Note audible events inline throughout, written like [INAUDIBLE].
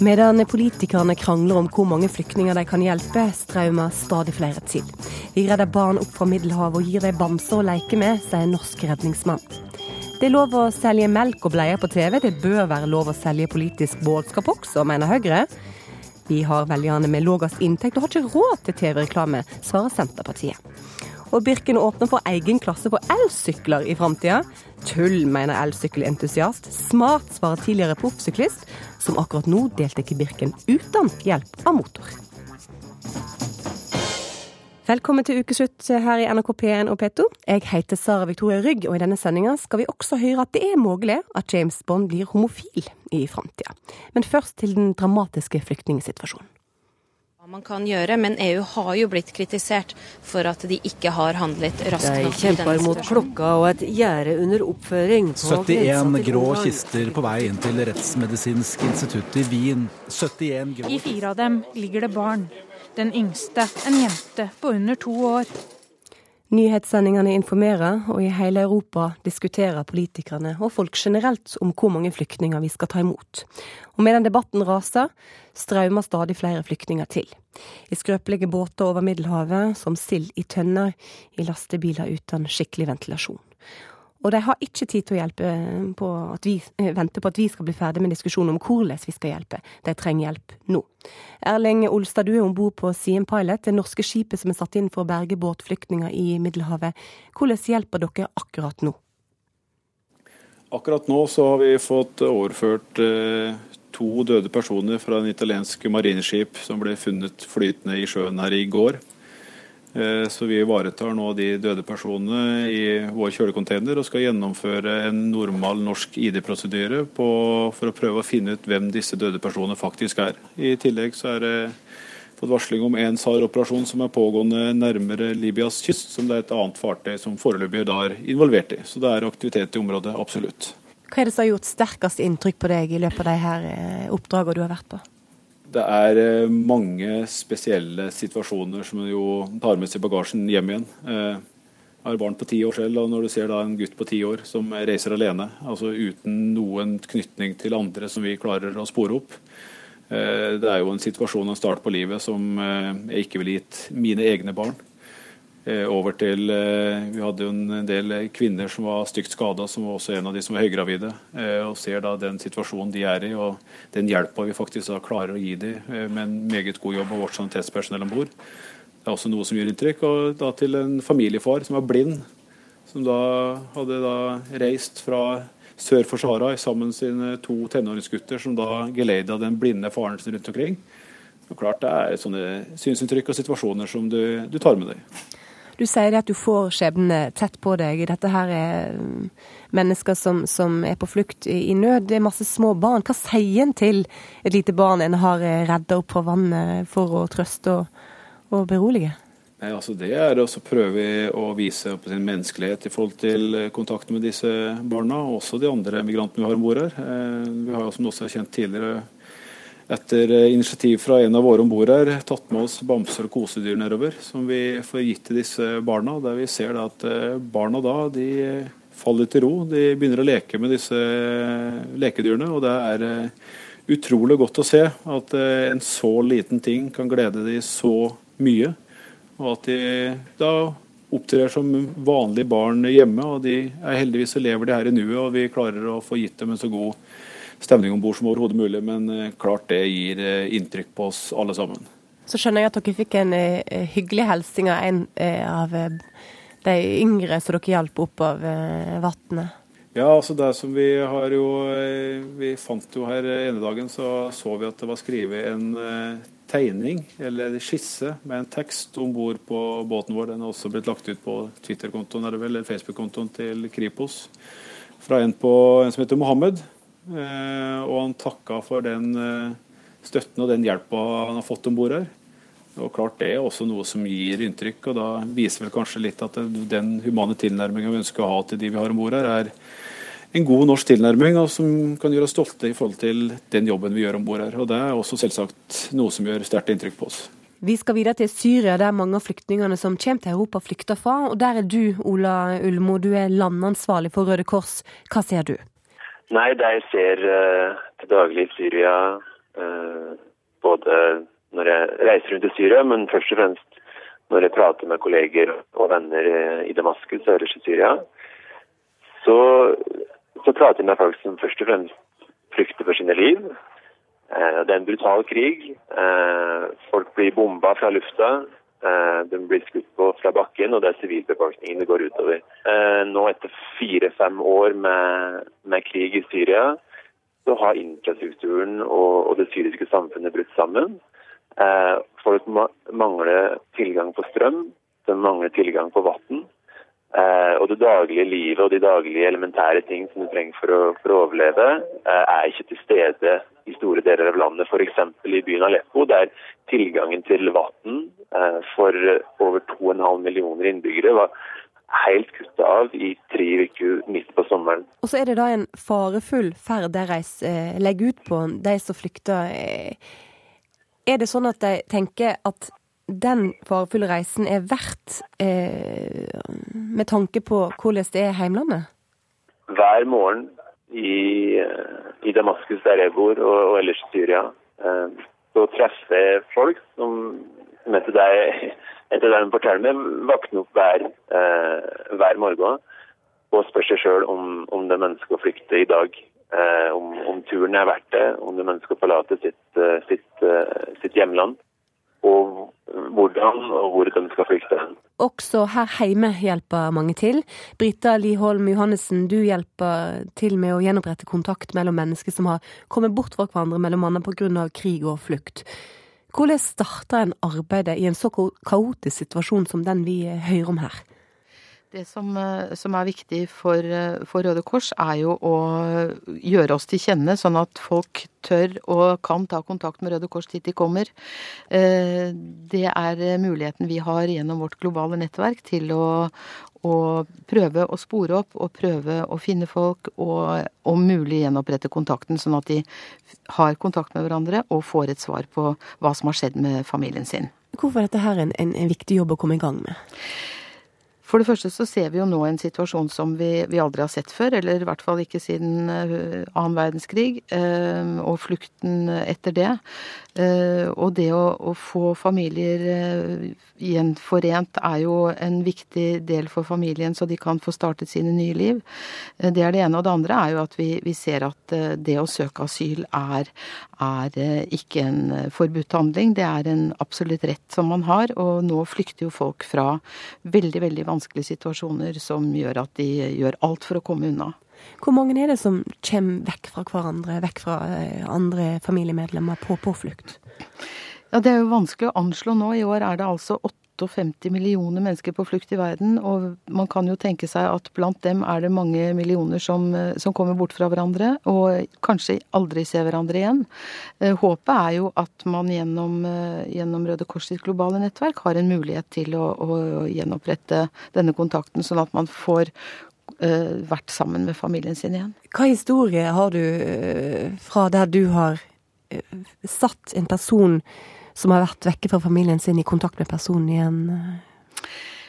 Medan politikerne krangler om hvor mange flyktninger de kan hjelpe, strømmer stadig flere til. Vi redder barn opp fra Middelhavet og gir dem bamser å leke med, sier norsk redningsmann. Det er lov å selge melk og bleier på TV, det bør være lov å selge politisk budskap også, mener Høyre. Vi har velgerne med lavest inntekt og har ikke råd til TV-reklame, svarer Senterpartiet. Og Birken åpner for egen klasse for elsykler i framtida. Tull, mener elsykkelentusiast. Smart, svarer tidligere proffsyklist, som akkurat nå deltar i Birken uten hjelp av motor. Velkommen til ukeslutt her i NRK P1 og P2. Jeg heter Sara Victoria Rygg, og i denne sendinga skal vi også høre at det er mulig at James Bond blir homofil i framtida. Men først til den dramatiske flyktningsituasjonen man kan gjøre, men EU har jo blitt kritisert for at de ikke har handlet raskt nok. De kjemper mot klokka og et gjerde under oppføring. 71 grå kister på vei inn til Rettsmedisinsk institutt i Wien. 71 grå I fire av dem ligger det barn. Den yngste en jente på under to år. Nyhetssendingene informerer, og i hele Europa diskuterer politikerne og folk generelt om hvor mange flyktninger vi skal ta imot. Og medan debatten raser, strømmer stadig flere flyktninger til. I skrøpelige båter over Middelhavet, som sild i tønner, i lastebiler uten skikkelig ventilasjon. Og de har ikke tid til å hjelpe på at vi, eh, vente på at vi skal bli ferdig med diskusjonen om hvordan vi skal hjelpe. De trenger hjelp nå. Erling Olstad, du er om bord på Siem Pilot, det norske skipet som er satt inn for å berge båtflyktninger i Middelhavet. Hvordan hjelper dere akkurat nå? Akkurat nå så har vi fått overført eh, to døde personer fra en italiensk marineskip som ble funnet flytende i sjøen her i går. Eh, så vi ivaretar nå de døde personene i vår kjølecontainer og skal gjennomføre en normal norsk ID-prosedyre for å prøve å finne ut hvem disse døde personene faktisk er. I tillegg så er det fått varsling om en SAR-operasjon som er pågående nærmere Libyas kyst, som det er et annet fartøy som foreløpig er involvert i. Så det er aktivitet i området, absolutt. Hva er det som har gjort sterkest inntrykk på deg i løpet av de her eh, oppdragene du har vært på? Det er eh, mange spesielle situasjoner som jo tar med seg bagasjen hjem igjen. Eh, jeg har barn på ti år selv, og når du ser da en gutt på ti år som reiser alene, altså uten noen knytning til andre som vi klarer å spore opp, eh, det er jo en situasjon og en start på livet som jeg ikke ville gitt mine egne barn. Eh, over til eh, Vi hadde jo en del kvinner som var stygt skada, som var også en av de som var høygravide. Eh, og ser da den situasjonen de er i, og den hjelpa vi faktisk da klarer å gi dem med en meget god jobb av vårt sanitetspersonell om bord. Det er også noe som gjør inntrykk. Og da til en familiefar som er blind, som da hadde da reist fra sør for Sahara sammen med sine to tenåringsgutter, som da geleida den blinde faren sin rundt omkring. Og klart Det er sånne synsinntrykk og situasjoner som du, du tar med deg. Du sier at du får skjebnene tett på deg. Dette her er mm, mennesker som, som er på flukt i, nød. Det er masse små barn. Hva sier en til et lite barn en har eh, redda opp fra vannet for å trøste og, og berolige? Nei, altså Det er å prøve å vise på sin menneskelighet i forhold til kontakten kontakt med disse barna, og også de andre migrantene vi har om bord her. Eh, vi har jo, som du også har kjent tidligere, etter eh, initiativ fra en av våre om bord her, tatt med oss bamser og kosedyr nedover, som vi får gitt til disse barna. Der vi ser at eh, barna da de faller til ro. De begynner å leke med disse eh, lekedyrene. og det er utrolig godt å se at en så liten ting kan glede de så mye. Og at de da opptrer som vanlige barn hjemme. og de er Heldigvis så lever de her i nuet, og vi klarer å få gitt dem en så god stemning om bord som overhodet mulig. Men eh, klart det gir eh, inntrykk på oss alle sammen. Så skjønner jeg at dere fikk en uh, hyggelig hilsen av en av de yngre som dere hjalp opp av vannet. Ja, altså det som vi har jo Vi fant jo her ene dagen, så så vi at det var skrevet en tegning, eller skisse, med en tekst om bord på båten vår. Den har også blitt lagt ut på Twitter-kontoen eller Facebook-kontoen til Kripos. Fra en, på, en som heter Mohammed. Eh, og han takka for den eh, støtten og den hjelpa han har fått om bord her. Og klart Det er også noe som gir inntrykk, og da viser vel kanskje litt at den humane tilnærminga vi ønsker å ha til de vi har om bord her, er en god norsk tilnærming og som kan gjøre oss stolte i forhold til den jobben vi gjør om bord her. Og Det er også selvsagt noe som gjør sterkt inntrykk på oss. Vi skal videre til Syria, der mange av flyktningene som kommer til Europa, flykter fra. Og Der er du, Ola Ulmo, du er landansvarlig for Røde Kors. Hva ser du? Nei, de ser uh, til daglig Syria Både når jeg reiser rundt i Syria, men først og fremst når jeg prater med kolleger og venner i Damaskus og ellers i Syria. Så, så prater jeg med folk som først og fremst flykter for sine liv. Det er en brutal krig. Folk blir bomba fra lufta. Eh, den blir skutt på fra bakken, og det er sivilbefolkningen det går utover. Eh, nå etter fire-fem år med, med, krig i Syria, så har infrastrukturen og, og det syriske samfunnet brutt sammen. Eh, folk mangler tilgang på strøm, de mangler tilgang på vann. Og det daglige livet og de daglige elementære ting som du trenger for å, for å overleve, er ikke til stede i store deler av landet, f.eks. i byen Aleppo, der tilgangen til vann eh, for over 2,5 millioner innbyggere var helt kutta av i tre uker midt på sommeren. Og så er det da en farefull ferd de eh, legger ut på, de som flykter. Eh, er det sånn at de tenker at den farefulle reisen er verdt eh, med tanke på hvordan det er i heimlandet? Hver morgen i, i Damaskus, der jeg bor, og, og ellers i Syria, eh, så treffer jeg folk som, som etter det det de forteller meg, våkner opp hver, eh, hver morgen og spør seg sjøl om, om de ønsker å flykte i dag. Eh, om, om, turen er verdt det, om de ønsker å forlate sitt, eh, sitt, eh, sitt hjemland. Og hvordan og hvor den skal flykte. Også her hjemme hjelper mange til. Brita Liholm Johannessen, du hjelper til med å gjenopprette kontakt mellom mennesker som har kommet bort fra hverandre, mellom annet pga. krig og flukt. Hvordan starter en arbeidet i en så kaotisk situasjon som den vi hører om her? Det som, eh, som, er viktig for, eh, for, Røde Kors, er jo å gjøre oss til kjenne, sånn at folk tør og kan ta kontakt med Røde Kors dit de kommer. Eh, det er muligheten vi har gjennom vårt globale nettverk til å, å prøve å spore opp og prøve å finne folk, og om mulig gjenopprette kontakten, sånn at de har kontakt med hverandre og får et svar på hva som har skjedd med familien sin. Hvorfor er dette en, en, en viktig jobb å komme i gang med? For det første så ser vi jo nå en situasjon som vi, vi aldri har sett før, eller i hvert fall ikke siden uh, annen verdenskrig, uh, og flukten etter det. Uh, og det å, å få familier gjenforent er jo en viktig del for familien, så de kan få startet sine nye liv. det er det ene. Og det andre er jo at vi, vi ser at det å søke asyl er, er ikke en forbudt handling. Det er en absolutt rett som man har, og nå flykter jo folk fra veldig, veldig vanskelige vanskelige situasjoner som gjør at de gjør alt for å komme unna. Hvor mange er det som kommer vekk fra hverandre, vekk fra eh, andre familiemedlemmer på påflukt? Ja, Det er jo vanskelig å anslå nå. I år er det altså 58 millioner mennesker på flukt i verden. Og man kan jo tenke seg at blant dem er det mange millioner som, eh, som kommer bort fra hverandre, og kanskje aldri ser hverandre igjen. Eh, håpet er jo at man gjennom, eh, gjennom Røde Kors sitt globale nettverk har en mulighet til å, å gjenopprette denne kontakten, sånn at man får vært sammen med familien sin igjen. Hva historie har du fra der du har satt en person som har vært vekke fra familien sin, i kontakt med personen igjen?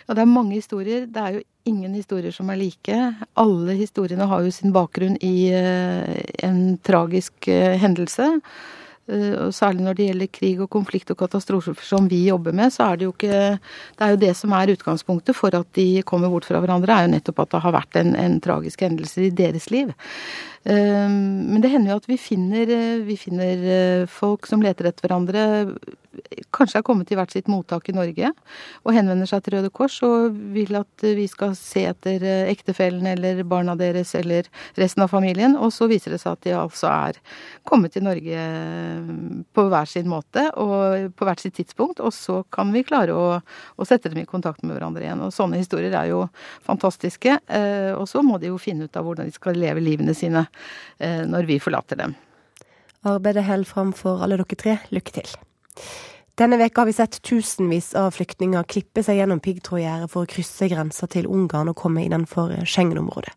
Ja, det er mange historier. Det er jo ingen historier som er like. Alle historiene har jo sin bakgrunn i eh, en tragisk eh, hendelse. Eh, og særlig når det gjelder krig og konflikt og katastrofer som vi jobber med, så er det jo ikke Det er jo det som er utgangspunktet for at de kommer bort fra hverandre, er jo nettopp at det har vært en, en tragisk hendelse i deres liv. Men det hender jo at vi finner, vi finner folk som leter etter hverandre kanskje er kommet til hvert sitt mottak i Norge og henvender seg til Røde Kors og vil at vi skal se etter eh, ektefellen eller barna deres eller resten av familien. Og så viser det seg at de altså er kommet til Norge eh, på hver sin måte og på hvert sitt tidspunkt. Og så kan vi klare å, å sette dem i kontakt med hverandre igjen. Og sånne historier er jo fantastiske. Eh, og så må de jo finne ut av hvordan de skal leve livene sine når vi forlater dem. Arbeidet holder fram for alle dere tre. Lykke til. Denne veka har vi sett tusenvis av flyktninger klippe seg gjennom piggtrådgjerdet for å krysse grensa til Ungarn og komme innenfor Schengen-området.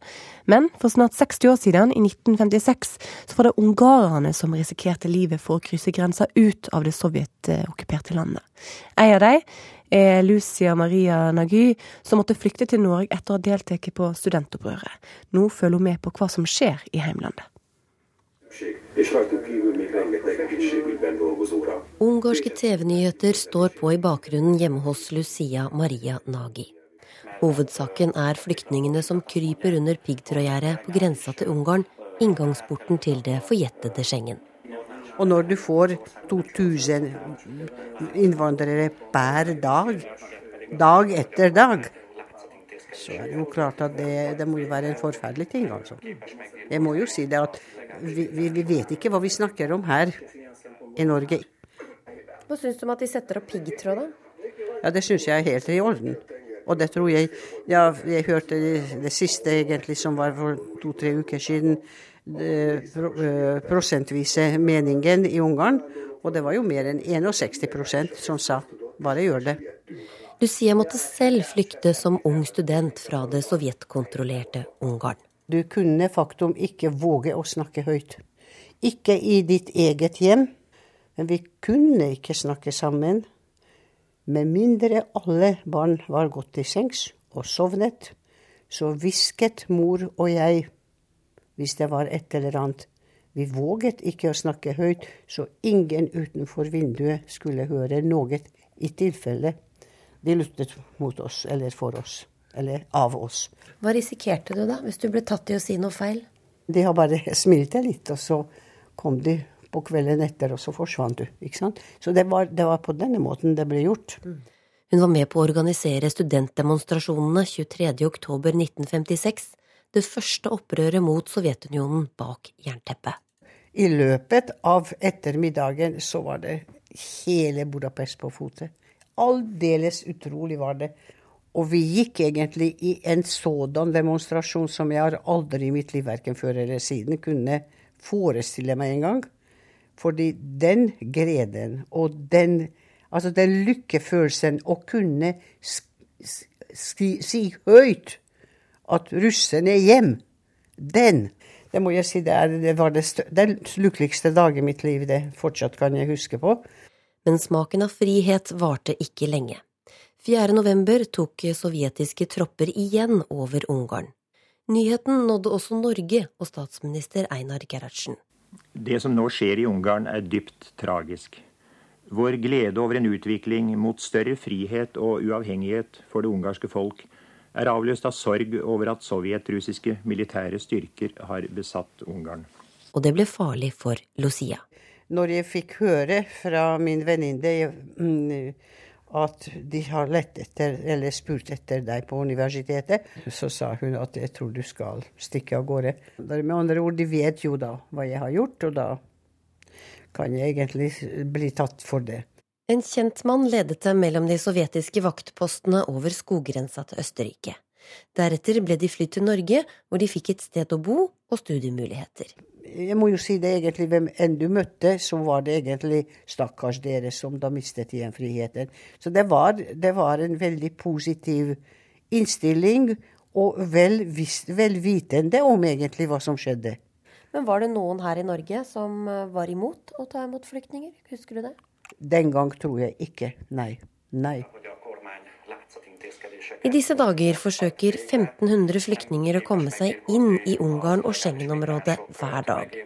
Men for snart 60 år siden, i 1956, så var det ungarerne som risikerte livet for å krysse grensa ut av det sovjetokkuperte landet. En av dem er Lucia Maria Nagy, som måtte flykte til Norge etter å ha deltatt på studentopprøret. Nå følger hun med på hva som skjer i heimlandet. Ungarske TV-nyheter står på i bakgrunnen hjemme hos Lucia Maria Nagy. Hovedsaken er flyktningene som kryper under piggtrådgjerdet på grensa til Ungarn, inngangsporten til det forjettede Schengen. Og når du får 2000 innvandrere per dag, dag etter dag, så er det jo klart at det, det må jo være en forferdelig ting, altså. Jeg må jo si det at vi, vi, vi vet ikke hva vi snakker om her i Norge. Hva syns du om at de setter opp piggtråd, da? Ja, det syns jeg er helt i orden. Og det tror jeg Ja, jeg hørte det, det siste egentlig som var for to-tre uker siden. Det, pro, prosentvise meningen i Ungarn. Og det var jo mer enn 61% som sa bare gjør det. Lucia måtte selv flykte som ung student fra det sovjetkontrollerte Ungarn. Du kunne faktum ikke våge å snakke høyt. Ikke i ditt eget hjem, men vi kunne ikke snakke sammen. Med mindre alle barn var gått til sengs og sovnet, så hvisket mor og jeg hvis det var et eller annet. Vi våget ikke å snakke høyt, så ingen utenfor vinduet skulle høre noe, i tilfelle de lyttet mot oss eller for oss eller av oss. Hva risikerte du da, hvis du ble tatt i å si noe feil? De har bare [LAUGHS] smilte litt, og så kom de på kvelden etter, og så forsvant du. ikke sant? Så det var, det var på denne måten det ble gjort. Hun var med på å organisere studentdemonstrasjonene 23.10.1956, det første opprøret mot Sovjetunionen bak jernteppet. I løpet av ettermiddagen så var det hele Budapest på fote. Aldeles utrolig var det. Og vi gikk egentlig i en sådan demonstrasjon som jeg har aldri i mitt liv, verken før eller siden, kunne forestille meg en gang. Fordi den greden og den, altså den lykkefølelsen å kunne si høyt at russerne er hjem, den det må jeg si, det, er, det var det, den lykkeligste dag i mitt liv. Det fortsatt kan jeg huske på. Men smaken av frihet varte ikke lenge. 4. november tok sovjetiske tropper igjen over Ungarn. Nyheten nådde også Norge og statsminister Einar Gerhardsen. Det som nå skjer i Ungarn er dypt tragisk. Vår glede over en utvikling mot større frihet og uavhengighet for det ungarske folk er avløst av sorg over at sovjetrussiske militære styrker har besatt Ungarn. Og det ble farlig for Lucia. Når jeg fikk høre fra min venninne mm, at de har lett etter, eller spurt etter deg på universitetet, så sa hun at jeg tror du skal stikke av gårde. Med andre ord, de vet jo da hva jeg har gjort, og da kan jeg egentlig bli tatt for det. En kjent mann ledet dem mellom de sovjetiske vaktpostene over skoggrensa til Østerrike. Deretter ble de flydd til Norge, hvor de fikk et sted å bo og studiemuligheter. Jeg må jo si det egentlig, hvem enn du møtte, så var det egentlig stakkars dere som da mistet igjen friheten. Så det var, det var en veldig positiv innstilling, og vel, vel vitende om egentlig hva som skjedde. Men var det noen her i Norge som eh, var imot å ta imot flyktninger? Husker du det? Den gang tror jeg ikke. Nei. Nei. I disse dager forsøker 1500 flyktninger å komme seg inn i Ungarn og Schengen-området hver dag.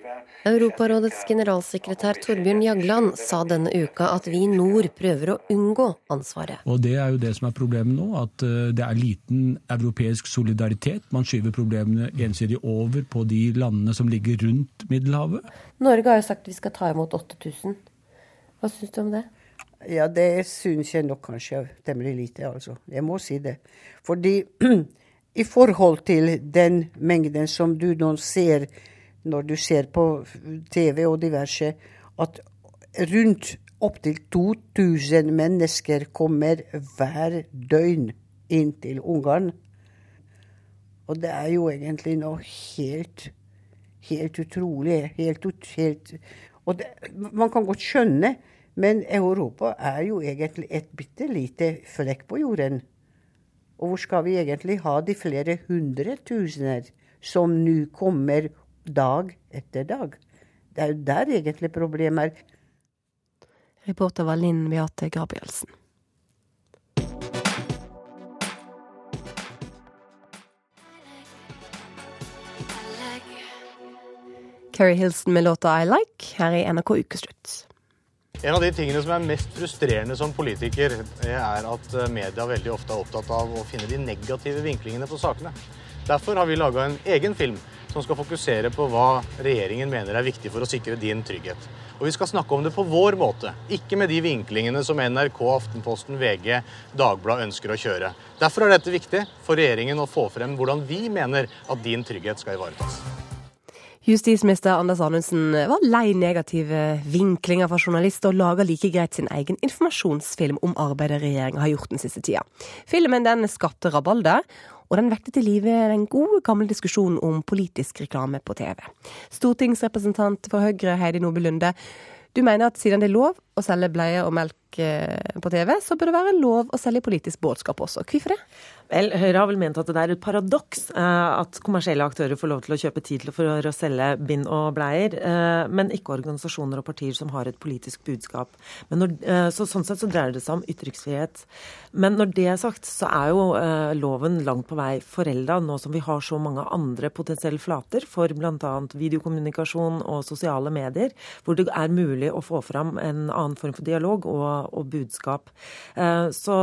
Europarådets generalsekretær Torbjørn Jagland sa denne uka at vi i nord prøver å unngå ansvaret. Og Det er jo det som er problemet nå, at eh, det er liten europeisk solidaritet. Man skyver problemene ensidig over på de landene som ligger rundt Middelhavet. Norge har jo sagt vi skal ta imot 8000. Hva syns du om det? Ja, det syns jeg nok kanskje temmelig lite, altså. Jeg må si det. Fordi [CLEARS THROAT] i forhold til den mengden som du nå ser når du ser på TV og diverse, at rundt opptil 2000 mennesker kommer hver døgn inn til Ungarn. Og det er jo egentlig noe helt, helt utrolig. Helt, helt, og det, man kan godt skjønne men Europa er jo egentlig et bitte lite flekk på jorden. Og hvor skal vi egentlig ha de flere hundre tusener som nå kommer dag etter dag? Det er jo der egentlig problemet er. Reporter var Linn Beate Gabrielsen. Keri Hilson med låta I Like her i NRK Ukeslutt. En av de tingene som er mest frustrerende som politiker, er at eh, media veldig ofte er opptatt av å finne de negative vinklingene på sakene. Derfor har vi laga en egen film som skal fokusere på hva regjeringen mener er viktig for å sikre din trygghet. Og vi skal snakke om det på vår måte, ikke med de vinklingene som NRK, Aftenposten, VG, Dagbladet ønsker å kjøre. Derfor er dette viktig for regjeringen å få frem hvordan vi mener at din trygghet skal ivaretas. Justisminister Anders Anundsen var lei negative vinklinger fra journalister, og lager like greit sin egen informasjonsfilm om arbeidet regjeringa har gjort den siste tida. Filmen den skapte rabalder, og den vekte til live den gode, gamle diskusjonen om politisk reklame på TV. Stortingsrepresentant for Høyre Heidi Nordby Lunde, du mener at siden det er lov å selge bleier og melk eh, på TV, så bør det være lov å selge politisk budskap også. Hvorfor det? Vel, Høyre har vel ment at det er et paradoks eh, at kommersielle aktører får lov til å kjøpe tid for å selge bind og bleier, eh, men ikke organisasjoner og partier som har et politisk budskap. Når, eh, så, sånn sett så dreier det seg om ytringsfrihet. Men når det er sagt, så er jo loven langt på vei forelda, nå som vi har så mange andre potensielle flater for bl.a. videokommunikasjon og sosiale medier, hvor det er mulig å få fram en annen form for dialog og, og budskap. Så,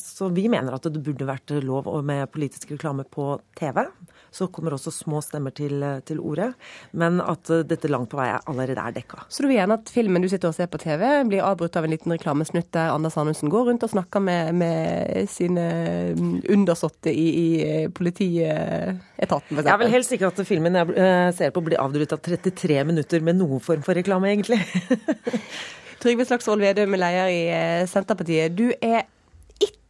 så vi mener at det burde vært lov med politisk reklame på TV. Så kommer også små stemmer til, til ordet. Men at eh, dette langt på vei allerede er dekka. Så du vil gjerne at filmen du sitter og ser på TV, blir avbrutt av en liten reklamesnutt der Anders Anundsen går rundt og snakker med, med sine mm, undersåtte i, i eh, politietaten, f.eks.? Jeg vil helst ikke at filmen jeg eh, ser på blir avbrutt av 33 minutter med noen form for reklame, egentlig. [LAUGHS] Trygve Slagsvold Vedum, leder i Senterpartiet. Du er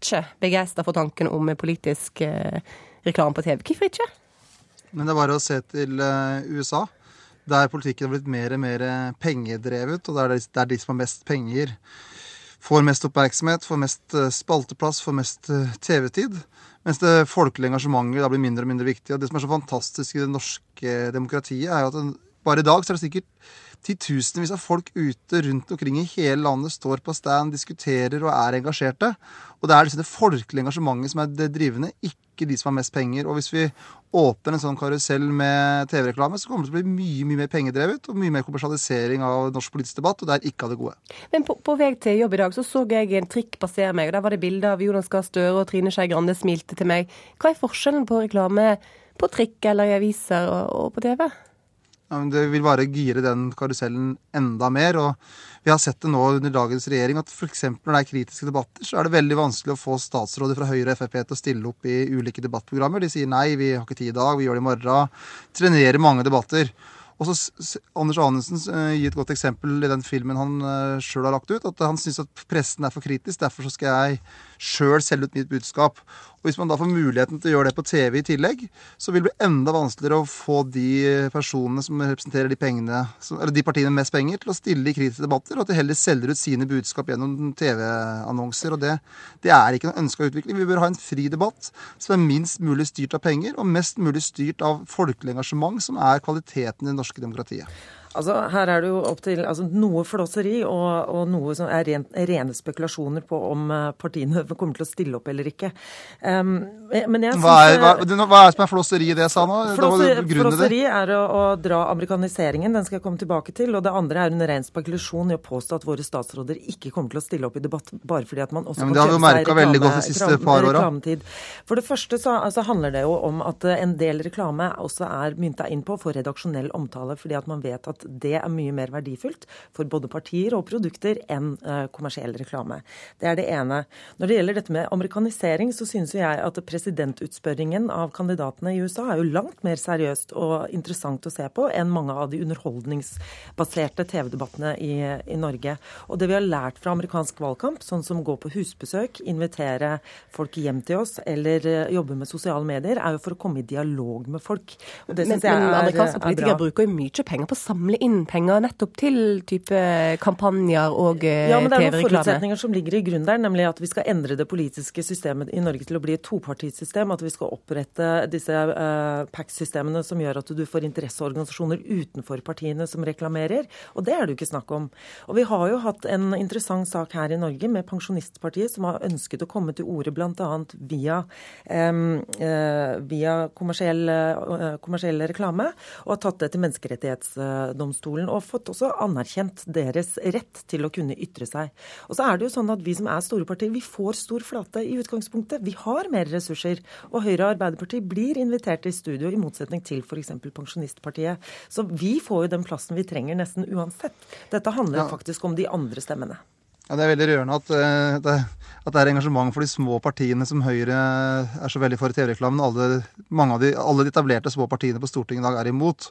ikke begeistra for tanken om politisk eh, reklame på TV. Hvorfor ikke? Men det er bare å se til eh, USA, der politikken har blitt mer og mer pengedrevet. Og der det er de som har mest penger, får mest oppmerksomhet, får mest uh, spalteplass, får mest uh, TV-tid. Mens det folkelige engasjementet da blir mindre og mindre viktig. Og det som er så fantastisk i det norske demokratiet, er jo at bare i dag så er det sikkert titusenvis av folk ute rundt omkring i hele landet står på stand, diskuterer og er engasjerte. Og det er liksom det folkelige engasjementet som er det drivende, ikke de som har mest penger. Og hvis vi åpner en sånn karusell med TV-reklame, så kommer det til å bli mye mye mer pengedrevet og mye mer kommersialisering av norsk politisk debatt, og det er ikke av det gode. Men på, på vei til jobb i dag så så jeg en trikk passere meg, og der var det bilde av Jonas Gahr Støre og Trine Skei Grande smilte til meg. Hva er forskjellen på reklame på trikk eller i aviser og, og på TV? Det vil bare gire den karusellen enda mer. og Vi har sett det nå under dagens regjering at f.eks. når det er kritiske debatter, så er det veldig vanskelig å få statsråder fra Høyre og Frp til å stille opp i ulike debattprogrammer. De sier nei, vi har ikke tid i dag, vi gjør det i morgen. Trenerer mange debatter. Og så Anders Anundsen uh, gir et godt eksempel i den filmen han uh, sjøl har lagt ut. At han syns at pressen er for kritisk. Derfor skal jeg sjøl selge ut mitt budskap. Og Hvis man da får muligheten til å gjøre det på TV i tillegg, så vil det bli enda vanskeligere å få de personene som representerer de, pengene, eller de partiene med mest penger, til å stille i kritiske debatter, og at de heller selger ut sine budskap gjennom TV-annonser. og det, det, er ikke noen ønska utvikling. Vi bør ha en fri debatt som er minst mulig styrt av penger, og mest mulig styrt av folkelig engasjement, som er kvaliteten i det norske demokratiet. Altså, Her er det jo opp til altså, noe flåseri og, og noe som er ren, rene spekulasjoner på om eh, partiene kommer til å stille opp eller ikke. Um, men jeg hva, er, hva, hva er det som er flåseri i det jeg sa nå? Flåseri, flåseri er å, å, dra amerikaniseringen, den skal jeg komme tilbake til. Og det andre er en ren spekulasjon i å påstå at våre statsråder ikke kommer til å stille opp i debatt bare fordi at man også ja, men Det har vi jo merka veldig godt de siste par åra. For det første så altså, handler det jo om at en del reklame også er mynta inn på for redaksjonell omtale, fordi at man vet at det er mye mer verdifullt for både partier og produkter enn uh, kommersiell reklame. Det er det ene. Når det gjelder dette med amerikanisering, så synes jeg at presidentutspørringen av kandidatene i USA er jo langt mer seriøst og interessant å se på enn mange av de underholdningsbaserte TV-debattene i, i, Norge. Og det vi har lært fra amerikansk valgkamp, sånn som gå på husbesøk, invitere folk hjem til oss eller uh, jobbe med sosiale medier, er jo for å komme i dialog med folk. men, men amerikanske politikere bruker jo mye penger på samme samle inn penger nettopp til type kampanjer og TV-reklame? Ja, men det er noen forutsetninger som ligger i grunnen der, nemlig at vi skal endre det politiske systemet i Norge til å bli et topartisystem. At vi skal opprette disse uh, PAC-systemene som gjør at du får interesseorganisasjoner utenfor partiene som reklamerer. Og det er det jo ikke snakk om. Og vi har jo hatt en interessant sak her i Norge med Pensjonistpartiet, som har ønsket å komme til orde bl.a. via, um, uh, via kommersiell, uh, kommersiell reklame, og har tatt det til Menneskerettighetsdomstolen og fått også anerkjent deres rett til å kunne ytre seg. Og så er det jo sånn at Vi som er store partier, vi får stor flate i utgangspunktet. Vi har mer ressurser. Og Høyre og Arbeiderpartiet blir invitert i studio, i motsetning til f.eks. Pensjonistpartiet. Så vi får jo den plassen vi trenger nesten uansett. Dette handler ja. faktisk om de andre stemmene. Ja, Det er veldig rørende at, uh, det, at, det, er engasjement for de små partiene som Høyre er så veldig for i TV-reklamen. Alle, mange av de, alle de etablerte små partiene på Stortinget i dag er imot.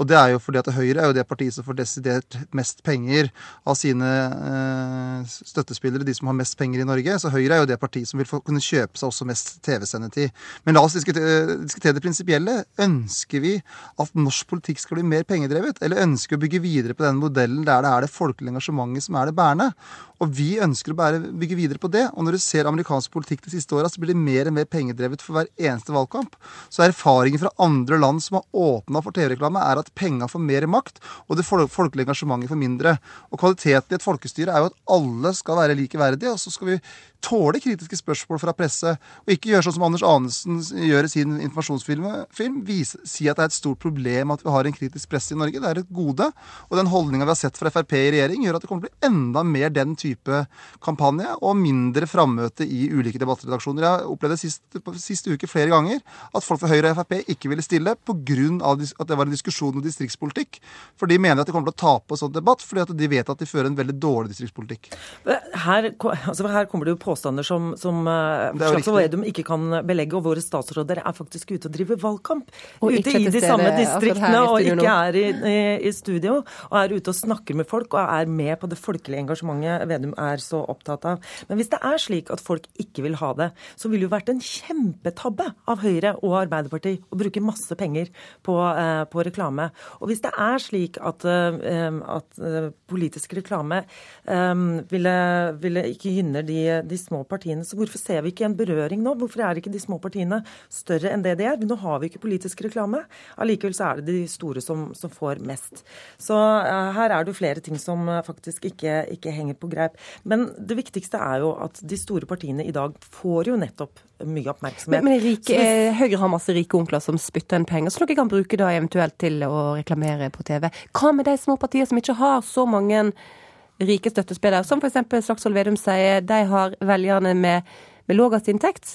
Og det er jo fordi at Høyre er jo det partiet som får desidert mest penger av sine eh, støttespillere, de som har mest penger i Norge. Så Høyre er jo det partiet som vil få kunne kjøpe seg også mest TV-sendetid. Men la oss diskutere, diskutere det prinsipielle. Ønsker vi at norsk politikk skal bli mer pengedrevet? Eller ønsker vi å bygge videre på den modellen der det er det folkelige engasjementet som er det bærende? Og vi ønsker å bygge videre på det. Og når du ser amerikansk politikk de siste åra, så blir det mer og mer pengedrevet for hver eneste valgkamp. Så erfaringer fra andre land som har åpna for TV-reklame, er at penga får mer makt, og det folkelige engasjementet får mindre. Og kvaliteten i et folkestyre er jo at alle skal være likeverdige, og så skal vi tåle kritiske spørsmål fra presse, og ikke gjøre sånn som Anders Anundsen gjør i sin informasjonsfilm. Film, vise, si at det er et stort problem at vi har en kritisk presse i Norge. Det er et gode. Og den holdninga vi har sett fra Frp i regjering, gjør at det kommer til å bli enda mer den type type kampanje og mindre frammøte i ulike debattredaksjoner. Jeg opplevde sist, siste uke flere ganger at folk fra Høyre og Frp ikke ville stille pga. at det var en diskusjon om distriktspolitikk. For de mener at de kommer til å tape en sånn debatt fordi at de vet at de fører en veldig dårlig distriktspolitikk. Her, altså her kommer det jo påstander som, som eh, Slagsvold Vedum ikke kan belegge, og våre statsråder er faktisk ute og driver valgkamp. Og ute i de samme distriktene og ikke er i, i, i, studio. Og er ute og snakker med folk og er med på det folkelige engasjementet Vedum er så opptatt av. Men hvis det er slik at folk ikke vil ha det, så ville det jo vært en kjempetabbe av Høyre og Arbeiderpartiet å bruke masse penger på, eh, på reklame. Og hvis det er slik at, eh, at eh, politisk reklame ville, ville ikke gynne de, de, små partiene, så hvorfor ser vi ikke en berøring nå? Hvorfor er ikke de små partiene større enn det de er? Nå har vi ikke politisk reklame. Allikevel så er det de store som, som får mest. Så her er det jo flere ting som faktisk ikke, ikke henger på greip. Men det viktigste er jo at de store partiene i dag får jo nettopp mye oppmerksomhet. Men, men rike, hvis... Høyre har masse rike onkler som spytter inn penger, så dere kan bruke da eventuelt til å reklamere på TV. Hva med de små partiene som ikke har så mange rike støttespillere, som f.eks. Slagsvold Vedum sier, de har velgerne med med lavest inntekt?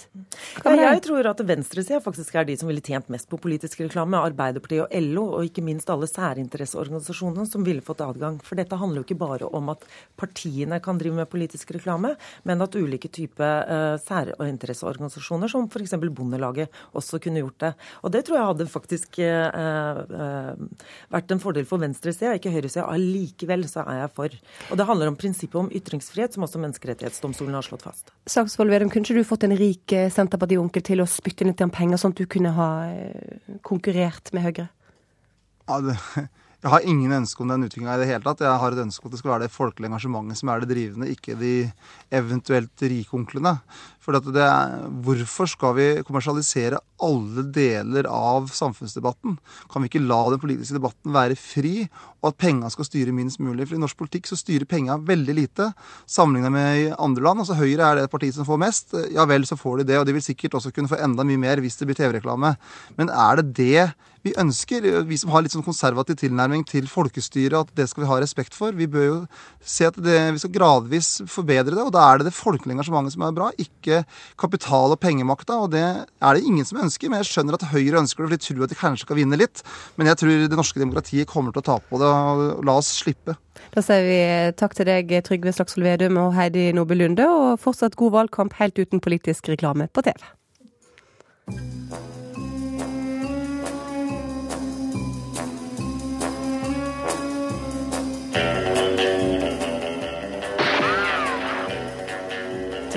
Ja, jeg tror at venstresida faktisk er de som ville tjent mest på politisk reklame. Arbeiderpartiet og LO, og ikke minst alle særinteresseorganisasjonene som ville fått adgang. For dette handler jo ikke bare om at partiene kan drive med politisk reklame, men at ulike typer uh, særinteresseorganisasjoner, som f.eks. Bondelaget, også kunne gjort det. Og det tror jeg hadde faktisk uh, uh, vært en fordel for venstresida, ikke høyresida. Allikevel så er jeg for. Og det handler om prinsippet om ytringsfrihet, som også Menneskerettighetsdomstolen har slått fast. Saksvold Vedum, kunne ikke du fått en rik eh, Senterparti-onkel til å spytte inn litt penger, sånn at du kunne ha eh, konkurrert med Høyre? Ja, det, [LAUGHS] jeg har ingen ønske om den utviklinga i det hele tatt. Jeg har et ønske om at det skal være det folkelige engasjementet som er det drivende, ikke de eventuelt rike onklene. For hvorfor skal vi kommersialisere alle deler av samfunnsdebatten? Kan vi ikke la den politiske debatten være fri, og at penga skal styre minst mulig? For i norsk politikk så styrer penga veldig lite sammenlignet med andre land. Altså Høyre er det partiet som får mest. Ja vel, så får de det, og de vil sikkert også kunne få enda mye mer hvis det blir TV-reklame. Men er det det vi ønsker, vi som har litt sånn konservativ tilnærming til folkestyret, at det skal vi ha respekt for. Vi bør jo se at det, vi skal gradvis forbedre det, og da er det det folkelige engasjementet som er bra, ikke kapital- og pengemakta. Og det er det ingen som ønsker, men jeg skjønner at Høyre ønsker det, for de tror at de kanskje skal vinne litt. Men jeg tror det norske demokratiet kommer til å tape på det, og la oss slippe. Da sier vi takk til deg, Trygve Slagsvold Vedum og Heidi Nordby Lunde, og fortsatt god valgkamp helt uten politisk reklame på TV.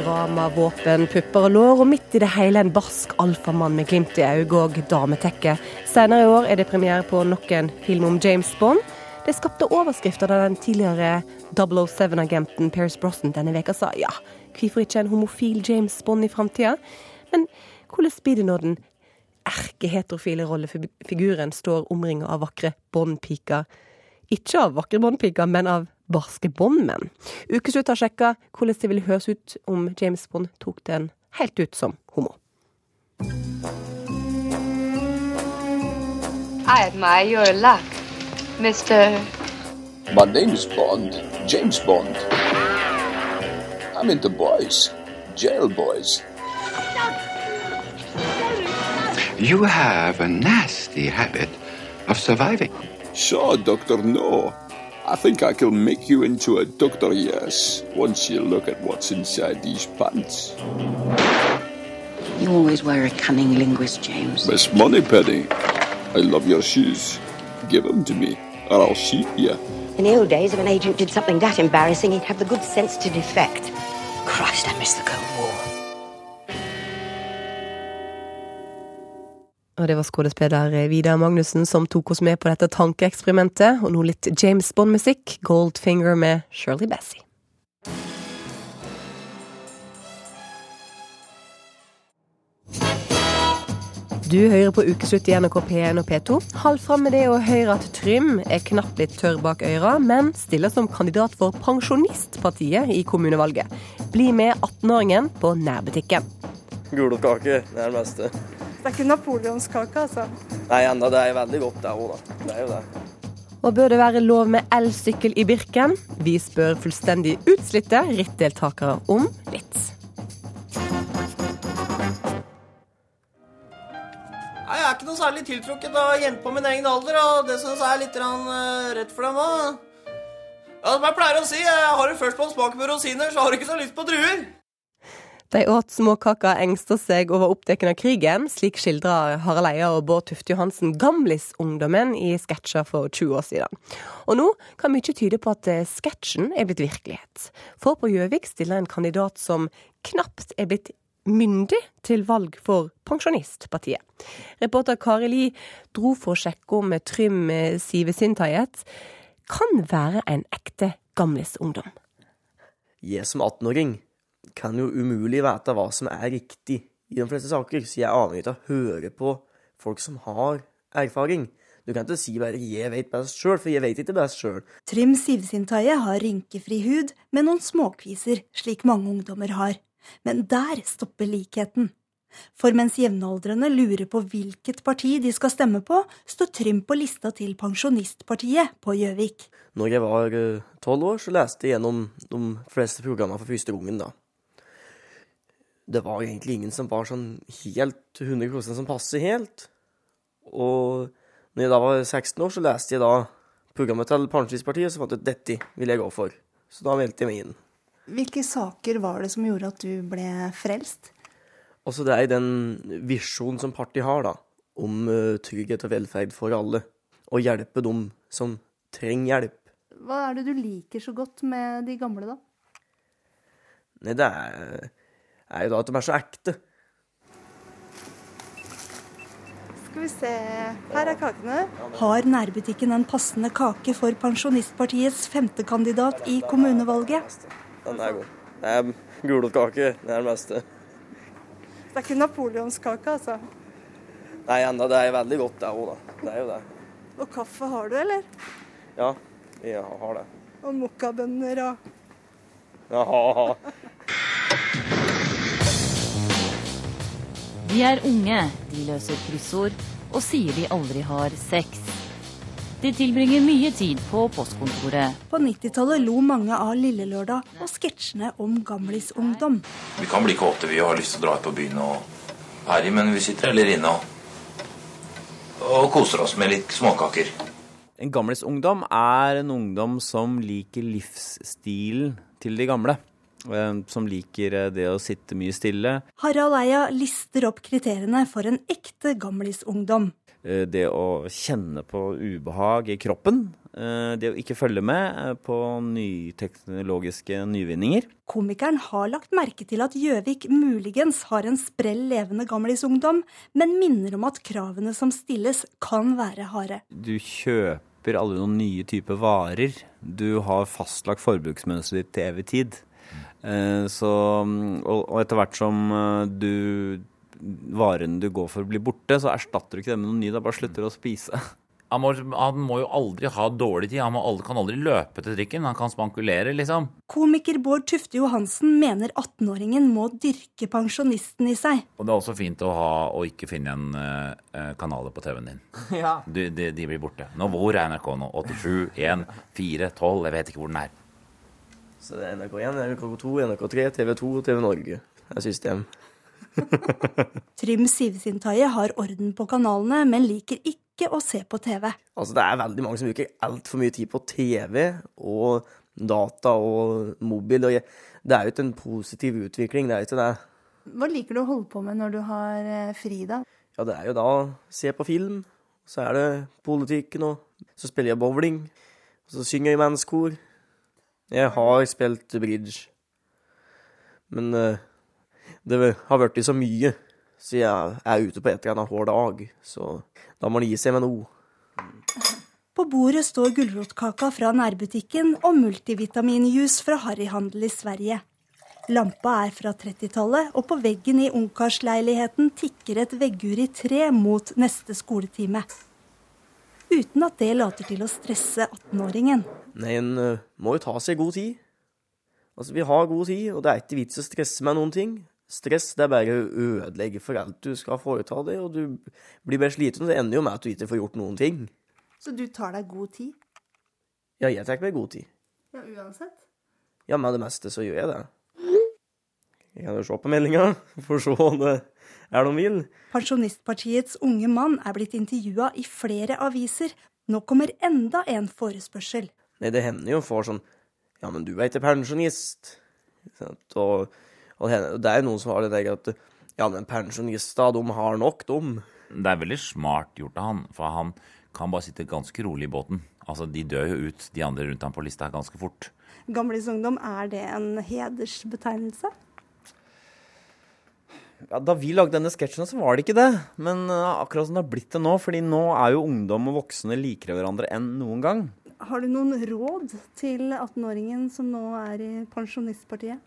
Drama, våpen, pupper og lår, og midt i det hele en barsk alfamann med glimt i øyet og dametekke. Senere i år er det premiere på nok en film om James Bond. Det skapte overskrifter da den tidligere 007-agenten Paris Brosnan denne veka sa ja, hvorfor ikke en homofil James Bond i framtida? Men hvordan blir det når den erkeheterofile rollefiguren står omringa av vakre Bond-piker? Ikke av vakre Bond-piker, men av barske Bond-menn. Ukeslutt har sjekka hvordan det ville høres ut om James Bond tok den helt ut som homo. I admire your luck, Mr. My name is Bond, James Bond. I'm into boys, jail boys. You have a nasty habit of surviving. Sure, Doctor, no. I think I can make you into a doctor, yes, once you look at what's inside these pants. You always were a cunning linguist, James. Miss Moneypenny, I love your shoes. Give them to me, or I'll shoot you. In the old days, if an agent did something that embarrassing, he'd have the good sense to defect. Christ, I miss the Cold War. Og det var skuespiller Vidar Magnussen som tok oss med på dette tankeeksperimentet. Og nå litt James Bond-musikk. Goldfinger med Shirley Bassey. Du hører på Ukeslutt i NRK P1 og P2. Hold fram med det å høre at Trym er knapt litt tørr bak øra, men stiller som kandidat for Pensjonistpartiet i kommunevalget. Bli med 18-åringen på nærbutikken. Gulrotkake, det er det beste. Det er ikke napoleonskake, altså? Nei, enda det er veldig godt, det òg, da. Det er jo det. Og bør det være lov med elsykkel i Birken? Vi spør fullstendig utslitte rittdeltakere om litt. Jeg er ikke noe særlig tiltrukket av jenter på min egen alder, og det syns jeg er litt uh, rett for dem òg. Ja, som jeg pleier å si, jeg har du først på en smak med rosiner, så har du ikke så lyst på druer. De åt småkaker engsta seg og var opptatt av krigen, slik skildrer Harald Eia og Bård Tufte Johansen Gamlis-ungdommen i sketsjer for 20 år siden. Og nå kan mye tyde på at eh, sketsjen er blitt virkelighet. For på Gjøvik stiller en kandidat som knapt er blitt myndig til valg for Pensjonistpartiet. Reporter Kari Li dro for å sjekke om Trym Sivesintajет kan være en ekte Gamlis-ungdom. Jeg som 18-åring kan jo umulig vite hva som er riktig i de fleste saker, så jeg er avhengig av å høre på folk som har erfaring. Du kan ikke si bare 'jeg vet best sjøl', for jeg vet ikke best sjøl. Trym Sivsintaje har rynkefri hud med noen småkviser, slik mange ungdommer har. Men der stopper likheten. For mens jevnaldrende lurer på hvilket parti de skal stemme på, står Trym på lista til Pensjonistpartiet på Gjøvik. Når jeg var tolv år, så leste jeg gjennom de fleste programmene for første gangen, da. Det var egentlig ingen som var sånn helt 100% som passet helt. Og når jeg da var 16 år, så leste jeg da programmet til Pensjonistpartiet, så fant jeg at dette vil jeg gå for. Så da meldte jeg meg inn. Hvilke saker var det som gjorde at du ble frelst? Altså Det er den visjonen som partiet har, da. Om uh, trygghet og velferd for alle. Og hjelpe dem som trenger hjelp. Hva er det du liker så godt med de gamle, da? Nei, det er, er jo da at de er så ekte. Skal vi se Her er kakene. Har nærbutikken en passende kake for Pensjonistpartiets femtekandidat i kommunevalget? Den er god. Det er gulrotkake. Det er det beste. Det er ikke napoleonskake, altså? Nei, enda det er veldig godt, det òg, da. Det er jo det. Og kaffe har du, eller? Ja, jeg har det. Og mokkabønner og Jaha. De er unge, de løser kryssord og sier de aldri har sex. De tilbringer mye tid på postkontoret. På 90-tallet lo mange av Lillelørdag og sketsjene om gamlisungdom. Vi kan bli kåte, vi har lyst til å dra ut på byen og herje, men vi sitter heller inne og, og koser oss med litt småkaker. En gamlisungdom er en ungdom som liker livsstilen til de gamle. Som liker det å sitte mye stille. Harald Eia lister opp kriteriene for en ekte gamlisungdom. Det å kjenne på ubehag i kroppen. Det å ikke følge med på nyteknologiske nyvinninger. Komikeren har lagt merke til at Gjøvik muligens har en sprell levende gamlisungdom, men minner om at kravene som stilles kan være harde. Du kjøper alle noen nye typer varer. Du har fastlagt forbruksmønsteret ditt til evig tid. Eh, så, og, og etter hvert som eh, du varene du går for blir borte, så erstatter du ikke det med noe ny. Da bare slutter du å spise. Han må, han må, jo aldri ha dårlig tid. Han aldri, kan aldri løpe til trikken. Han kan spankulere, liksom. Komiker Bård Tufte Johansen mener 18-åringen må dyrke pensjonisten i seg. Og det er også fint å ha å ikke finne igjen uh, kanaler på TV-en din. Ja. Du, de, de, blir borte. Nå, hvor er NRK nå? 87, 1, 4, 12? Jeg vet ikke hvor den er. Så det er NRK1, NRK2, NRK3, TV2 og TV Norge. Det er system. [LAUGHS] Trym Sivsintaye har orden på kanalene, men liker ikke å se på TV. Altså, det er veldig mange som bruker altfor mye tid på TV og data og mobil. og Det er jo ikke en positiv utvikling, det er ikke det. Hva liker du å holde på med når du har eh, fri, da? Ja, det er jo da å se på film. Så er det politikken, og så spiller jeg bowling. Og så synger jeg i mannskor. Jeg har spilt bridge. Men uh, det har blitt så mye. Så jeg er ute på et eller annet hver dag. Så da må man gi seg med noe. På bordet står gulrotkaka fra nærbutikken og multivitaminjuice fra harryhandel i Sverige. Lampa er fra 30-tallet, og på veggen i ungkarsleiligheten tikker et veggur i tre mot neste skoletime. Uten at det later til å stresse 18-åringen. Nei, en uh, må jo ta seg god tid. Altså, vi har god tid, og det er ikke vits å stresse med noen ting. Stress det er bare å ødelegge for alt du skal foreta deg, og du blir bare sliten. Og det ender jo med at du ikke får gjort noen ting. Så du tar deg god tid? Ja, jeg tar meg god tid. Ja, uansett? Ja, med det meste så gjør jeg det. Jeg kan jo se på meldinga, [LAUGHS] for se om det er noen vil. Pensjonistpartiets unge mann er blitt intervjua i flere aviser. Nå kommer enda en forespørsel. Nei, det hender jo for sånn Ja, men du er ikke pensjonist. Og og det er jo noen som har det der at ja, men pensjonister, de har nok, de. Det er veldig smart gjort av han, for han kan bare sitte ganske rolig i båten. Altså, De dør jo ut, de andre rundt ham på lista, ganske fort. Gamlisungdom, er det en hedersbetegnelse? Ja, Da vi lagde denne sketsjen, så var det ikke det. Men uh, akkurat som det har blitt det nå. fordi nå er jo ungdom og voksne likere hverandre enn noen gang. Har du noen råd til 18-åringen som nå er i Pensjonistpartiet?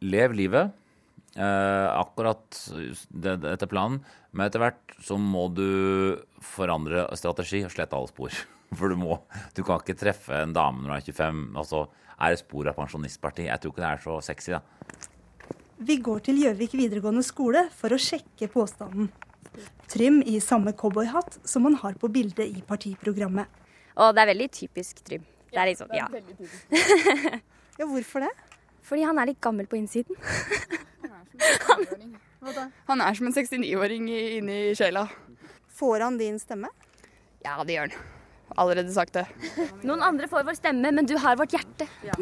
lev livet. Eh, akkurat det, etter planen. Men etter hvert så må du forandre strategi og slette alle spor. [LAUGHS] For du må Du kan ikke treffe en dame når du er 25, Altså, så er det spor av pensjonistparti. Jeg tror ikke det er så sexy, da. Vi går til Gjøvik videregående skole for å sjekke påstanden. Trym i samme cowboyhatt som han har på bildet i partiprogrammet. Og det er veldig typisk Trym. Det er liksom, ja. [LAUGHS] ja, hvorfor det? Fordi han er litt gammel på innsiden. han, han er som en 69-åring inni sjela. Får han din stemme? Ja, det gjør han. Allerede sagt det. Noen andre får vår stemme, men du har vårt hjerte. [LAUGHS]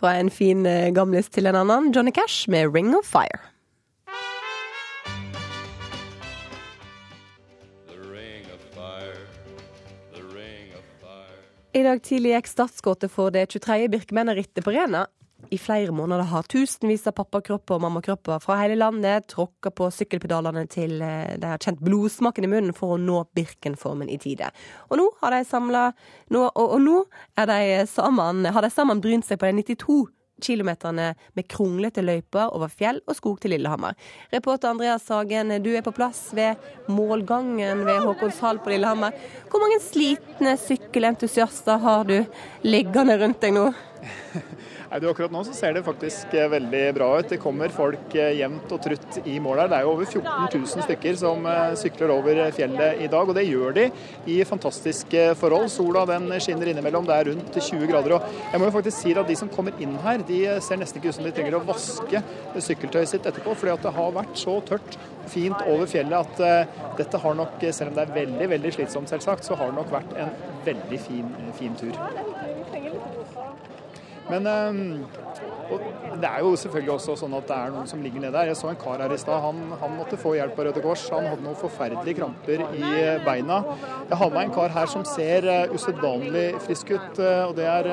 Fra en fin eh, gamlis til en annen, Johnny Cash med 'Ring of Fire'. I dag tidlig gikk startskuddet for det 23. Birkemennerrittet på Rena. I flere måneder har tusenvis av pappakropper og mammakropper fra hele landet tråkka på sykkelpedalene til eh, de har kjent blodsmaken i munnen for å nå Birkenformen i tide. Og nå har de samla og, og, nå de sammen, har de sammen brynt seg på de 92 kilometerne med kronglete løyper over fjell og skog til Lillehammer. Reporter Andreas Sagen, du er på plass ved målgangen ved Håkonshall på Lillehammer. Hvor mange slitne sykkelentusiaster har du liggende rundt deg nå? [LAUGHS] Nei, du, akkurat nå så ser det faktisk eh, veldig bra ut. Det kommer folk eh, jevnt og trutt i mål her. Det er jo over 14 000 stykker som eh, sykler over fjellet i dag, og det gjør de i fantastiske forhold. Sola den skinner innimellom, det er rundt 20 grader. og Jeg må jo faktisk si at de som kommer inn her, de ser nesten ikke ut som de trenger å vaske sykkeltøyet sitt etterpå, fordi at det har vært så tørt fint over fjellet at dette har nok, selv om det er veldig veldig slitsomt selvsagt, så har det nok vært en veldig fin, fin tur. Men ehm, det er jo selvfølgelig også sånn at det er noen som ligger nede der. Jeg så en kar her i stad. Han, han, måtte få hjelp av Røde Kors. Han hadde noen forferdelige kramper i beina. Jeg har med en kar her som ser uh, usedvanlig frisk ut. Og det er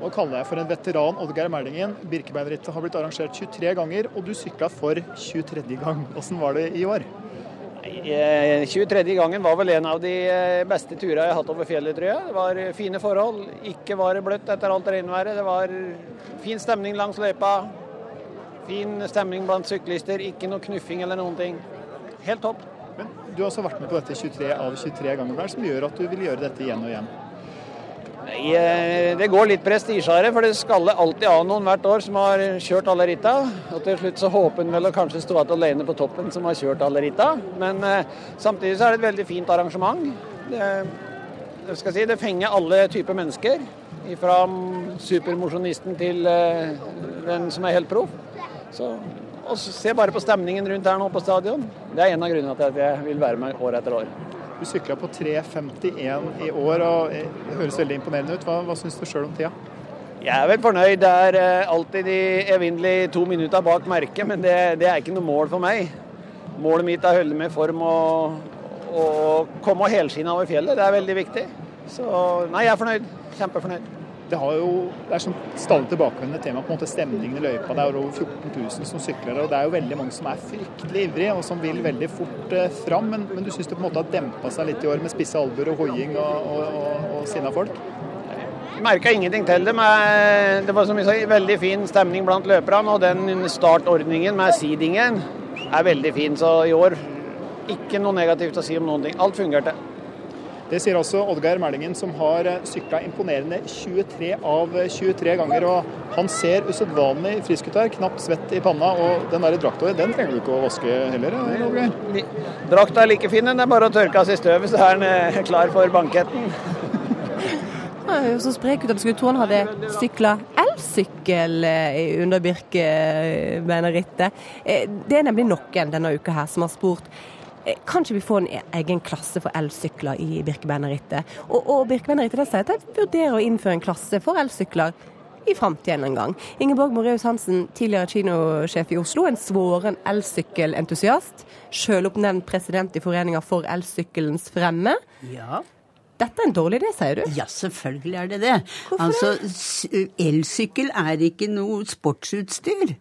Nå kaller jeg for en veteran Oddgeir Merlingen. Birkebeinerrittet har blitt arrangert 23 ganger, og du sykla for 23. gang. Åssen var det i år? Eh, 23. gangen var vel en av de eh, beste turene jeg har hatt over fjellet, tror jeg. Det var eh, fine forhold. Ikke var det bløtt etter alt regnværet. Det var fin stemning langs løypa. Fin stemning blant syklister. Ikke noe knuffing eller noen ting. Helt topp. Men du har også vært med på dette 23 av 23 ganger. Hva som gjør at du vil gjøre dette igjen og igjen? Nei, eh, Det går litt prestisje av det, for det skal alltid av noen hvert år som har kjørt alle ritta. Og til slutt så håper en vel å kanskje stå igjen alene på toppen som har kjørt alle ritta. Men eh, samtidig så er det et veldig fint arrangement. Det, skal si, det fenger alle typer mennesker. Fra supermosjonisten til eh, den som er helt proff. Og se bare på stemningen rundt her nå på stadion. Det er en av grunnene til at jeg vil være med år etter år. Du sykla på 3.51 i år, og det høres veldig imponerende ut. Hva, hva syns du sjøl om tida? Jeg er vel fornøyd. Det er eh, alltid de evinnelige to minutter bak merket, men det, det, er ikke noe mål for meg. Målet mitt er å holde med form og, og komme helskinna over fjellet. Det er veldig viktig. Så nei, jeg er fornøyd. Kjempefornøyd. Det, jo, det er sånn stadig tilbakevendende tema på en måte stemningen i løypa. Det er over 14 000 som sykler, og det er jo veldig mange som er fryktelig ivrige og som vil veldig fort eh, fram. Men, men du syns det på en måte har dempa seg litt i år med spisse albuer og hoiing og, og, og, og sinna folk? Merka ingenting til det. Men det var som jeg sa, veldig fin stemning blant løperne. Og den startordningen med seedingen er veldig fin. Så i år ikke noe negativt å si om noen ting. Alt fungerte. Det sier også Oddgeir Merlingen, som har sykla imponerende 23 av 23 ganger. og Han ser usedvanlig frisk ut her, knapt svett i panna. Og den der drakta den trenger du ikke å vaske heller, Oddgeir? Drakta er like fin, den er bare å tørke av seg støvet, så er den klar for banketten. [LAUGHS] Han så sprek ut at du skulle tro han hadde sykla elsykkel under Birkebeinerrittet. Det er nemlig noen denne uka her som har spurt kan ikke vi få en egen klasse for elsykler i Birkebeinerrittet? Og, og Birkebeinerrittet sier at de vurderer å innføre en klasse for elsykler i framtiden en gang. Ingeborg Moreus Hansen, tidligere kinosjef i Oslo, en svoren elsykkelentusiast. Sjøloppnevnt president i Foreninga for elsykkelens fremme. Ja. Dette er en dårlig idé, sier du? Ja, selvfølgelig er det det. Hvorfor altså, det? Elsykkel er ikke noe sportsutstyr.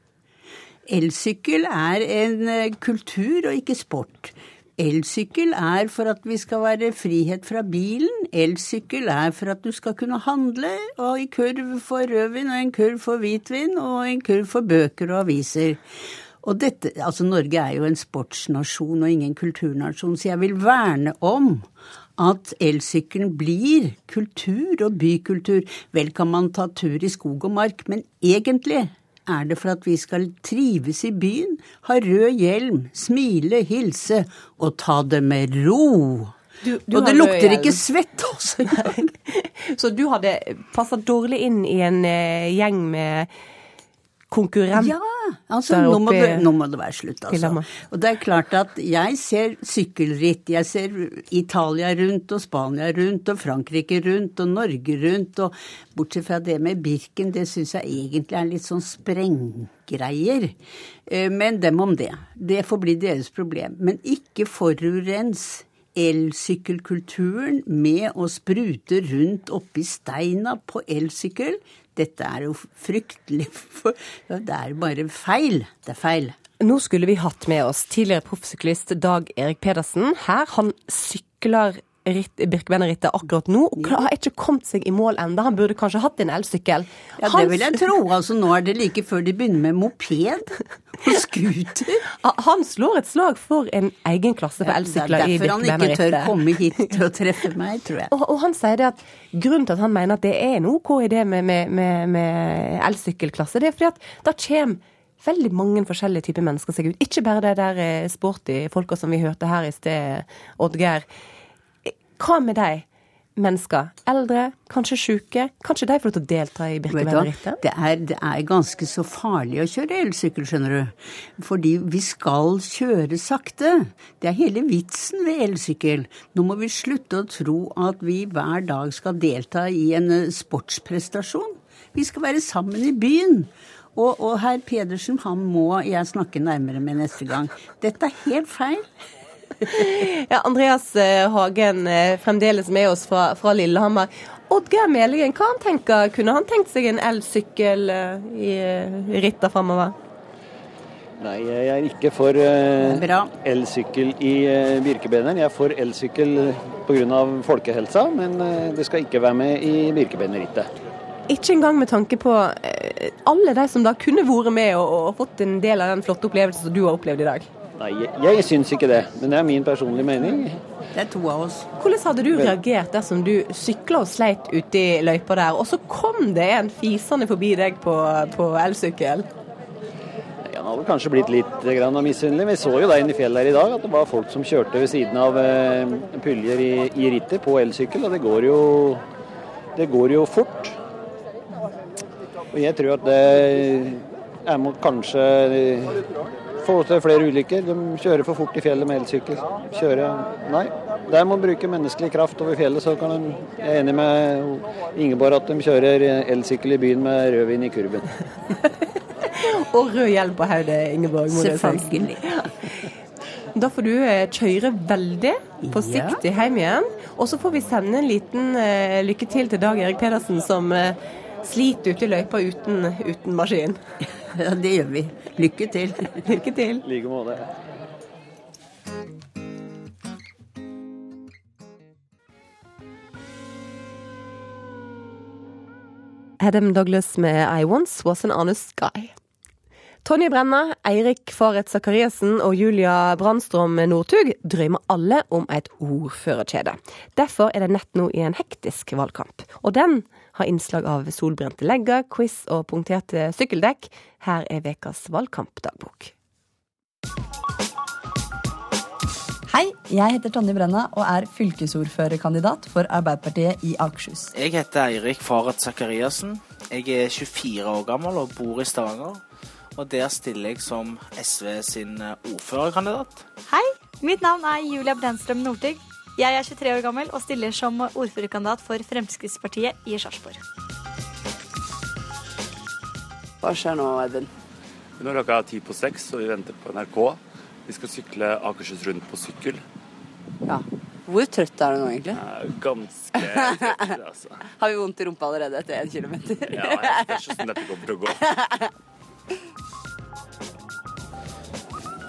Elsykkel er en kultur og ikke sport. Elsykkel er for at vi skal være frihet fra bilen. Elsykkel er for at du skal kunne handle, og en kurv for rødvin, og en kurv for hvitvin, og en kurv for bøker og aviser. Og dette, altså Norge er jo en sportsnasjon og ingen kulturnasjon, så jeg vil verne om at elsykkelen blir kultur og bykultur. Vel kan man ta tur i skog og mark, men egentlig er det for at vi skal trives i byen, ha rød hjelm, smile, hilse og ta det med ro. Du, du og det lukter ikke svett også. [LAUGHS] Så du hadde passa dårlig inn i en uh, gjeng med konkurrenter? Ja, altså nå må, det, nå må, det, være slutt, altså. Og det er klart at jeg ser sykkelritt, jeg ser Italia rundt og Spania rundt og Frankrike rundt og Norge rundt, og bortsett fra det med Birken, det syns jeg egentlig er litt sånn sprenggreier. Men dem om det. Det får bli deres problem. Men ikke forurens elsykkelkulturen med å sprute rundt oppi steina på elsykkel. Dette er jo fryktelig Det er bare feil. Det er feil. Nå skulle vi hatt med oss tidligere proffsyklist Dag Erik Pedersen. Her han sykler Birkebeinerrittet akkurat nå, og har ikke kommet seg i mål enda. Han burde kanskje hatt en elsykkel. Ja, det vil jeg tro. Altså, nå er det like før de begynner med moped [LAUGHS] og scooter. Han slår et slag for en egen klasse for elsykler i Birkebeinerrittet. Derfor han ikke tør komme hit [LAUGHS] til å treffe meg, tror jeg. Og, og, han sier det at grunnen til at han mener at det er en OK idé med, med, med, med elsykkelklasse, det er fordi at da kommer veldig mange forskjellige typer mennesker seg ut. Ikke bare de der sporty folka som vi hørte her i sted, Oddgeir. Hva med deg? mennesker. Eldre, kanskje syke. Kanskje de får lov til å delta i Birkebeinerrittet? Det, det er ganske så farlig å kjøre elsykkel, skjønner du. Fordi vi skal kjøre sakte. Det er hele vitsen ved elsykkel. Nå må vi slutte å tro at vi hver dag skal delta i en sportsprestasjon. Vi skal være sammen i byen. Og, og herr Pedersen, han må jeg snakke nærmere med neste gang. Dette er helt feil. Ja, Andreas Hagen fremdeles med oss fra, fra Lillehammer. Oddgeir Melingen, hva han tenker? Kunne han tenkt seg en elsykkel i ritter framover? Nei, jeg er ikke for uh, elsykkel i uh, Birkebeineren. Jeg er for elsykkel pga. folkehelsa, men uh, det skal ikke være med i Birkebeinerrittet. Ikke engang med tanke på alle de som da kunne vært med og, og, fått en del av den flotte opplevelsen som du har opplevd i dag? Nei, jeg, jeg syns ikke det, men det er min personlige mening. Det er to av oss. Hvordan hadde du reagert dersom du sykla og sleit ute i løypa der, og så kom det en fisende forbi deg på, på elsykkel? Han hadde kanskje blitt litt misunnelig. Vi så jo der inne i fjellet her i dag at det var folk som kjørte ved siden av eh, puljer i, i rittet på elsykkel, og det går, jo, det går jo fort. Og jeg tror at det er kanskje få til flere ulykker. De kjører for fort i fjellet med elsykkel. Kjøre Nei. Der må de bruke menneskelig kraft over fjellet, så kan de Jeg er enig med Ingeborg at de kjører elsykkel i byen med rødvin i kurven. [LAUGHS] og rød hjelm på hodet, Ingeborg. Selvfølgelig. Da får du eh, kjøre veldig forsiktig hjem igjen. Og så får vi sende en liten uh, lykke til til Dag Erik Pedersen, som uh, sliter ute i løypa uten, uten maskin. [LAUGHS] [LAUGHS] Ja, det gjør vi. Lykke til. [LAUGHS] Lykke til. I like måte. Adam Douglas med I Once Was An Honest Guy. Tonje Brenna, Eirik Faret Sakariassen og Julia Brandstrøm Northug drømmer alle om et ordførerkjede. Derfor er det nett nå i en hektisk valgkamp. Og den har innslag av solbrente legger, quiz og punkterte sykkeldekk. Her er ukas valgkampdagbok. Hei, jeg heter Tonje Brenna og er fylkesordførerkandidat for Arbeiderpartiet i Akershus. Jeg heter Eirik Faret Sakariassen. Jeg er 24 år gammel og bor i Stavanger. Og der stiller jeg som SV sin ordførerkandidat. Hei, mitt navn er Julia Brenstrøm Northug. Jeg er 23 år gammel og stiller som ordførerkandidat for Fremskrittspartiet i Sarpsborg. Hva skjer nå, Edvin? Nå er klokka ti på seks, og vi venter på NRK. Vi skal sykle Akershus rundt på sykkel. Ja. Hvor trøtt er du nå, egentlig? Ja, ganske trøtt, altså. [LAUGHS] Har vi vondt i rumpa allerede etter én kilometer? ja, jeg spørs hvordan dette kommer til å gå.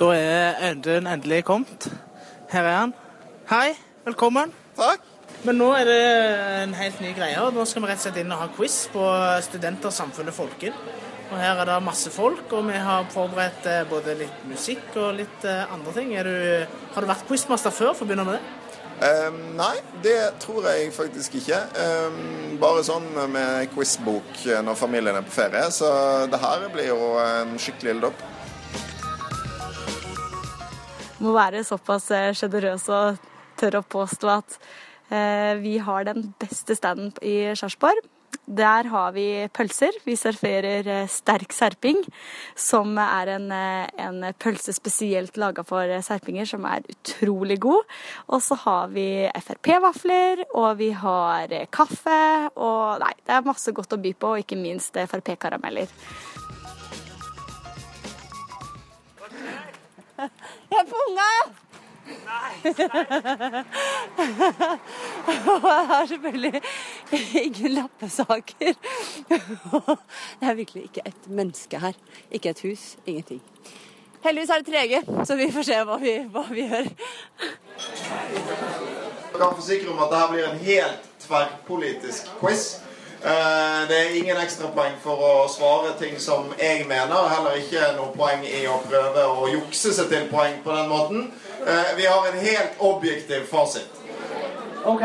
Da er Audun endelig kommet. Her er han. Hei, velkommen. Takk. Men nå er det en helt ny greie. Nå skal vi rett og slett inn og ha quiz på Studenter, samfunnet, folken. Og Her er det masse folk, og vi har forberedt eh, både litt musikk og litt eh, andre ting. Du, har du vært quizmaster før, for å begynne med det? Um, nei, det tror jeg faktisk ikke. Um, bare sånn med quizbok når familien er på ferie. Så det her blir jo en skikkelig ildopp. Må være såpass sjenerøs og tørre å påstå at eh, vi har den beste standen i Sarpsborg. Der har vi pølser. Vi serverer sterk serping, som er en, en pølse spesielt laga for serpinger, som er utrolig god. Og så har vi Frp-vafler, og vi har kaffe, og nei, det er masse godt å by på, og ikke minst Frp-karameller. Jeg er på unga! Nei, [LAUGHS] Jeg har selvfølgelig ingen lappesaker. Det er virkelig ikke et menneske her. Ikke et hus. Ingenting. Heldigvis er det trege, så vi får se hva vi, hva vi gjør. Jeg kan forsikre om at dette blir en helt tverrpolitisk quiz. Eh, Det er ingen ekstrapoeng for å svare ting som jeg mener. Heller ikke noe poeng i å prøve å jukse seg til poeng på den måten. Eh, Vi har en helt objektiv fasit. OK,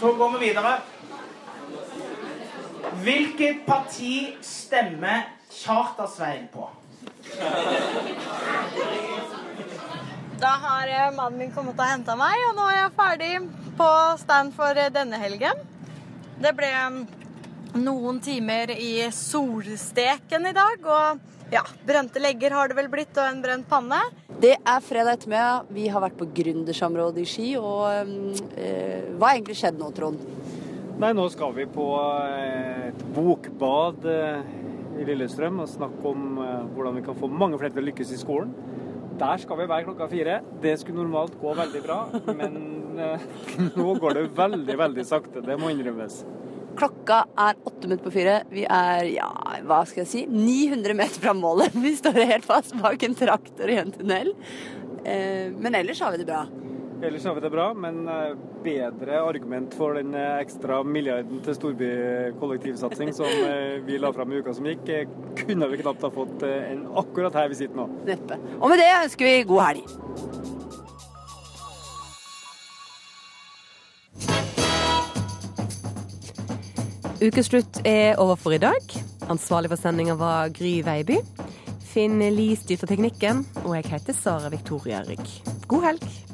Så går vi videre. Hvilket parti stemmer Charter-Svein på? Da har eh, mannen min kommet og henta meg, og nå er jeg ferdig på stand for denne helgen. Det ble mm, noen timer i solsteken i dag, og ja, brente legger har det vel blitt, og en brent panne. Det er fredag ettermiddag. Vi har vært på gründersområdet i Ski. Og eh, hva har egentlig skjedd nå, Trond? Nei, nå skal vi på eh, et bokbad eh, i Lillestrøm og snakke om eh, hvordan vi kan få mange flere til å lykkes i skolen. Der skal vi være klokka fire. Det skulle normalt gå veldig bra, men nå går det veldig, veldig sakte. Det må innrømmes. Klokka er åtte minutter på fire. Vi er, ja, hva skal jeg si, 900 meter fra målet. Vi står helt fast bak en traktor i en tunnel. Eh, men ellers har vi det bra. Ellers har vi det bra, men eh, bedre argument for den eh, ekstra milliarden til storbykollektivsatsing som vi la fram i uka som gikk, kunne vi knapt ha fått enn akkurat her vi sitter nå. Neppe. Og med det ønsker vi god helg. Ukeslutt er over for i dag. Ansvarlig for sendinga var Gry Veiby. Finn Li styrte teknikken, og jeg heter Sara Victoria Rygg. God helg.